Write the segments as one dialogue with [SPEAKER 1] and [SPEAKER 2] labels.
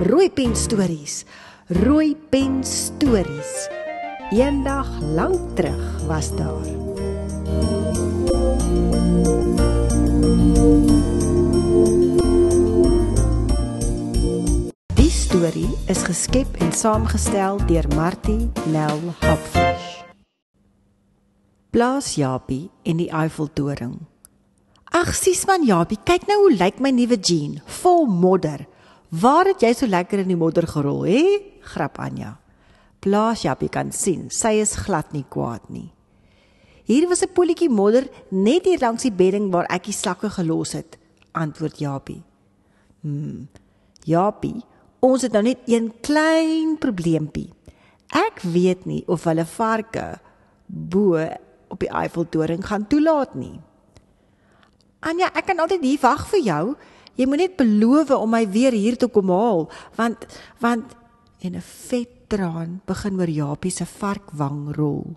[SPEAKER 1] Rooi pen stories. Rooi pen stories. Eendag lank terug was daar. Die storie is geskep en saamgestel deur Martie Nel Hopfish. Plaas Japie en die Eiffeltoring. Ag, sies man Japie, kyk nou hoe lyk my nuwe jean, vol modder. Waar het jy so lekker in die modder gerol, hè? Grap Anja. Plaas Jappie kan sien, sy is glad nie kwaad nie. Hier was 'n polletjie modder net hier langs die bedding waar ek die slakke gelos het, antwoord Jappie. Hm. Jappie, ons het nou net een klein probleempie. Ek weet nie of hulle varke bo op die Eiffeltoring gaan toelaat nie. Anja, ek kan altyd hier wag vir jou. Jy moet net beloof om my weer hier toe kom haal, want want en 'n vet traan begin oor Japie se varkwang rol.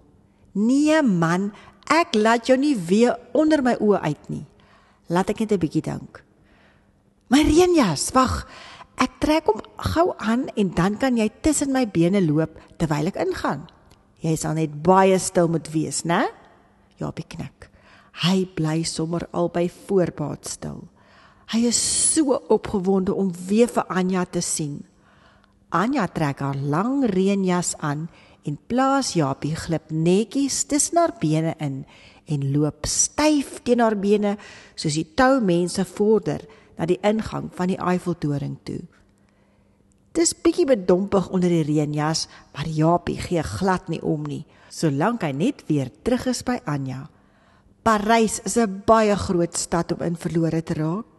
[SPEAKER 1] Nee man, ek laat jou nie weer onder my oë uit nie. Laat ek net 'n bietjie dink. My reënjas, wag. Ek trek hom gou aan en dan kan jy tussen my bene loop terwyl ek ingaan. Jy sal net baie stil moet wees, né? Japie knik. Hy bly sommer al by voorbaat stil. Hy is so opgewonde om weer vir Anja te sien. Anja trek haar lang reënjas aan en plaas Japie glip netjies tussen haar bene in en loop styf teen haar bene soos die tou mense vorder na die ingang van die Eiffeltoring toe. Dis bietjie bedompig onder die reënjas, maar Japie gee glad nie om nie, solank hy net weer terug is by Anja. Parys is 'n baie groot stad om in verlore te raak.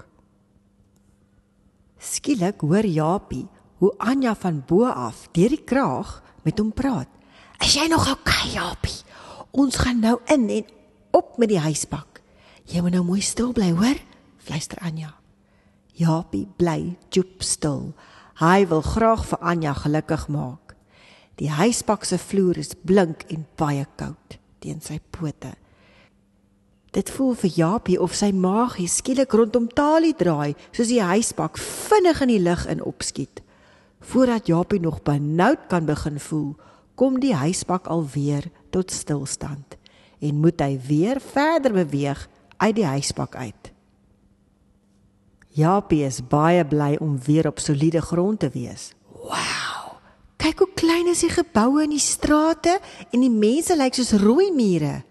[SPEAKER 1] Skielik hoor Japie hoe Anja van bo af deur die kraag met hom praat. "Is jy nog okay, Japie? Ons gaan nou in en op met die huisbak. Jy moet nou mooi stil bly, hoor?" fluister Anja. Japie bly joep stil. Hy wil graag vir Anja gelukkig maak. Die huisbak se vloer is blink en baie koud teen sy pote. Dit voel vir Japie of sy maag skielik rondom Talie draai, soos die huisbak vinnig in die lug in opskiet. Voordat Japie nog benoud kan begin voel, kom die huisbak alweer tot stilstand en moet hy weer verder beweeg uit die huisbak uit. Japie is baie bly om weer op soliede grond te wees. Wow! Kyk hoe klein is die geboue in die strate en die mense lyk soos rooi mure.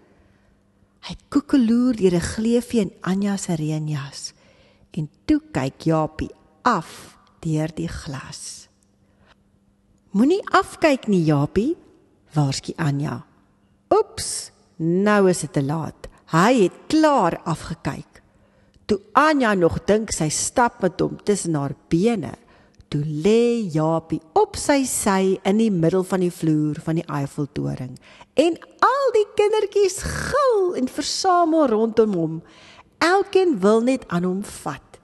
[SPEAKER 1] Hy koekeloer deur 'n gleufie in Anja se reënjas en toe kyk Japie af deur die glas. Moenie afkyk nie, Japie, waarsku Anja. Oeps, nou is dit te laat. Hy het klaar afgekyk. Toe Anja nog dink sy stap met hom tussen haar bene, toe lê Japie op sy sy in die middel van die vloer van die Eiffeltoring en al die kindertjies gil en versamel rondom hom. Elkeen wil net aan hom vat.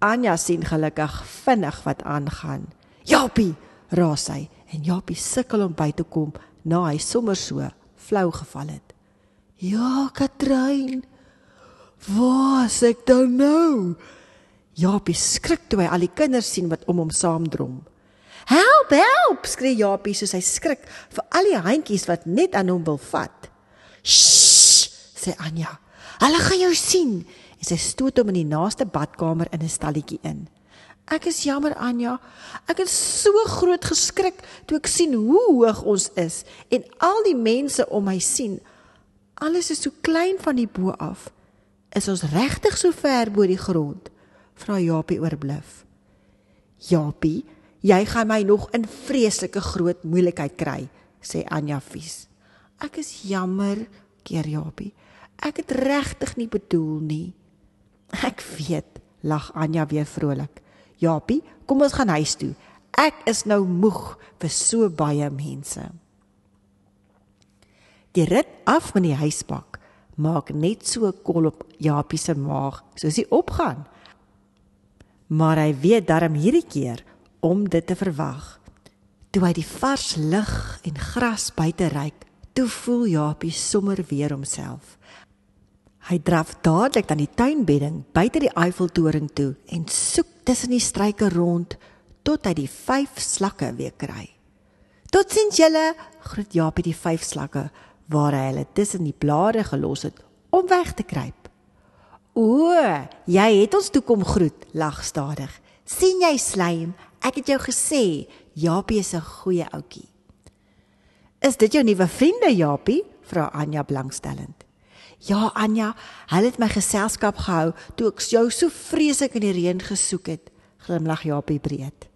[SPEAKER 1] Anja sien gelukkig vinnig wat aangaan. Japie, raas hy en Japie sukkel om by te kom na hy sommer so flou geval het. Ja, Katrein. Waar is ek dan nou? Japie skrik toe hy al die kinders sien wat om hom saamdrom. Help, help, skree Japie soos hy skrik vir al die handjies wat net aan hom wil vat. Shh, sê Anja. Hulle gaan jou sien. En sy stoot hom in die naaste badkamer in 'n stalletjie in. Ek is jammer Anja. Ek het so groot geskrik toe ek sien hoe hoog ons is en al die mense om my sien. Alles is so klein van die bo af. Is ons regtig so ver bo die grond? Vra Japie oorbluf. Japie, Jy gaan my nog in vreeslike groot moeilikheid kry, sê Anja vies. Ek is jammer, keer Japie. Ek het regtig nie bedoel nie. Ek weet, lag Anja weer vrolik. Japie, kom ons gaan huis toe. Ek is nou moeg vir so baie mense. Die rit af van die huisbak maak net so kol op Japie se maag soos hy opgaan. Maar hy weet darm hierdie keer om dit te verwag. Toe hy die vars lug en gras buite ryk, toe voel Japie sommer weer homself. Hy draf dadelik aan die tuinbedding buite die Eiffeltoring toe en soek tussen die struike rond tot hy die vyf slakke weer kry. Totsiens julle, groet Japie die vyf slakke waar hy hulle tussen die blare gelos het om weg te kruip. O, jy het ons toe kom groet, lag stadig. sien jy slaim? Ek het jou gesê, Japie is 'n goeie ouetjie. Is dit jou nuwe vriende, Japie? vra Anja blankstellend. Ja, Anja, hulle het my geselskap gehou toe ek jou so vreeslik in die reën gesoek het, glimlag Japie breed.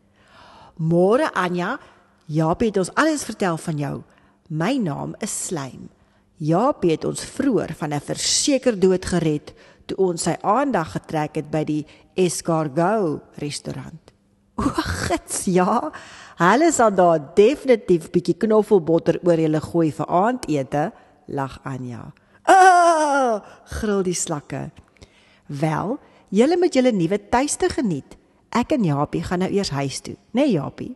[SPEAKER 1] Môre Anja, Japie het ons alles vertel van jou. My naam is Slaim. Japie het ons vroeër van 'n verseker dood gered toe ons sy aandag getrek het by die Escargot restaurant. O, gits, ja. Hulle sal daar definitief bietjie knoffelbotter oor julle gooi vir aandete, lag Anja. Ah! gril die slakke. Wel, julle moet julle nuwe tuiste geniet. Ek en Japie gaan nou eers huis toe, né nee, Japie?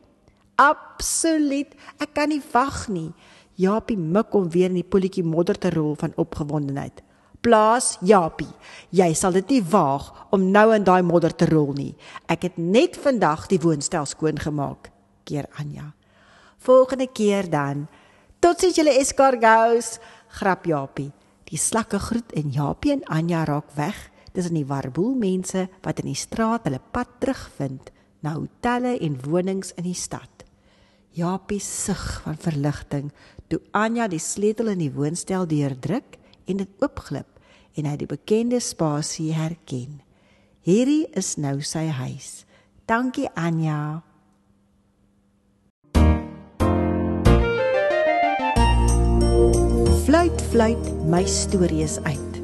[SPEAKER 1] Absoluut. Ek kan nie wag nie. Japie mik om weer in die polletjie modder te rol van opgewondenheid. Plaas Japie, jy sal dit nie waag om nou in daai modder te rol nie. Ek het net vandag die woonstel skoon gemaak, keer Anja. Volgende keer dan. Totsiens julle escargots, grap Japie. Die slakke groet en Japie en Anja raak weg. Dis in die warboel mense wat in die straat hulle pad terugvind na hotelle en wonings in die stad. Japie sug van verligting toe Anja die sleutel in die woonstel deurdruk en dit oopglip en hy die bekende spasie herken. Hierdie is nou sy huis. Dankie Anja. Fluit fluit my stories uit.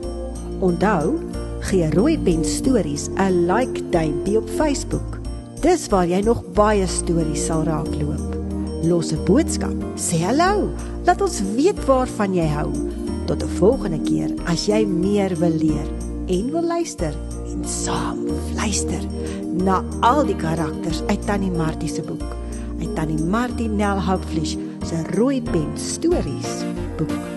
[SPEAKER 1] Onthou, gee rooi pen stories 'n like duimpie op Facebook. Dis waar jy nog baie stories sal raakloop. Los 'n boodskap, sê hallo, laat ons weet waarvan jy hou. Tot 'n volgende keer as jy meer wil leer en wil luister en saam luister na al die karakters uit Tannie Martie se boek. Uit Tannie Martie Nel Houpfleisch se rooi pen stories boek.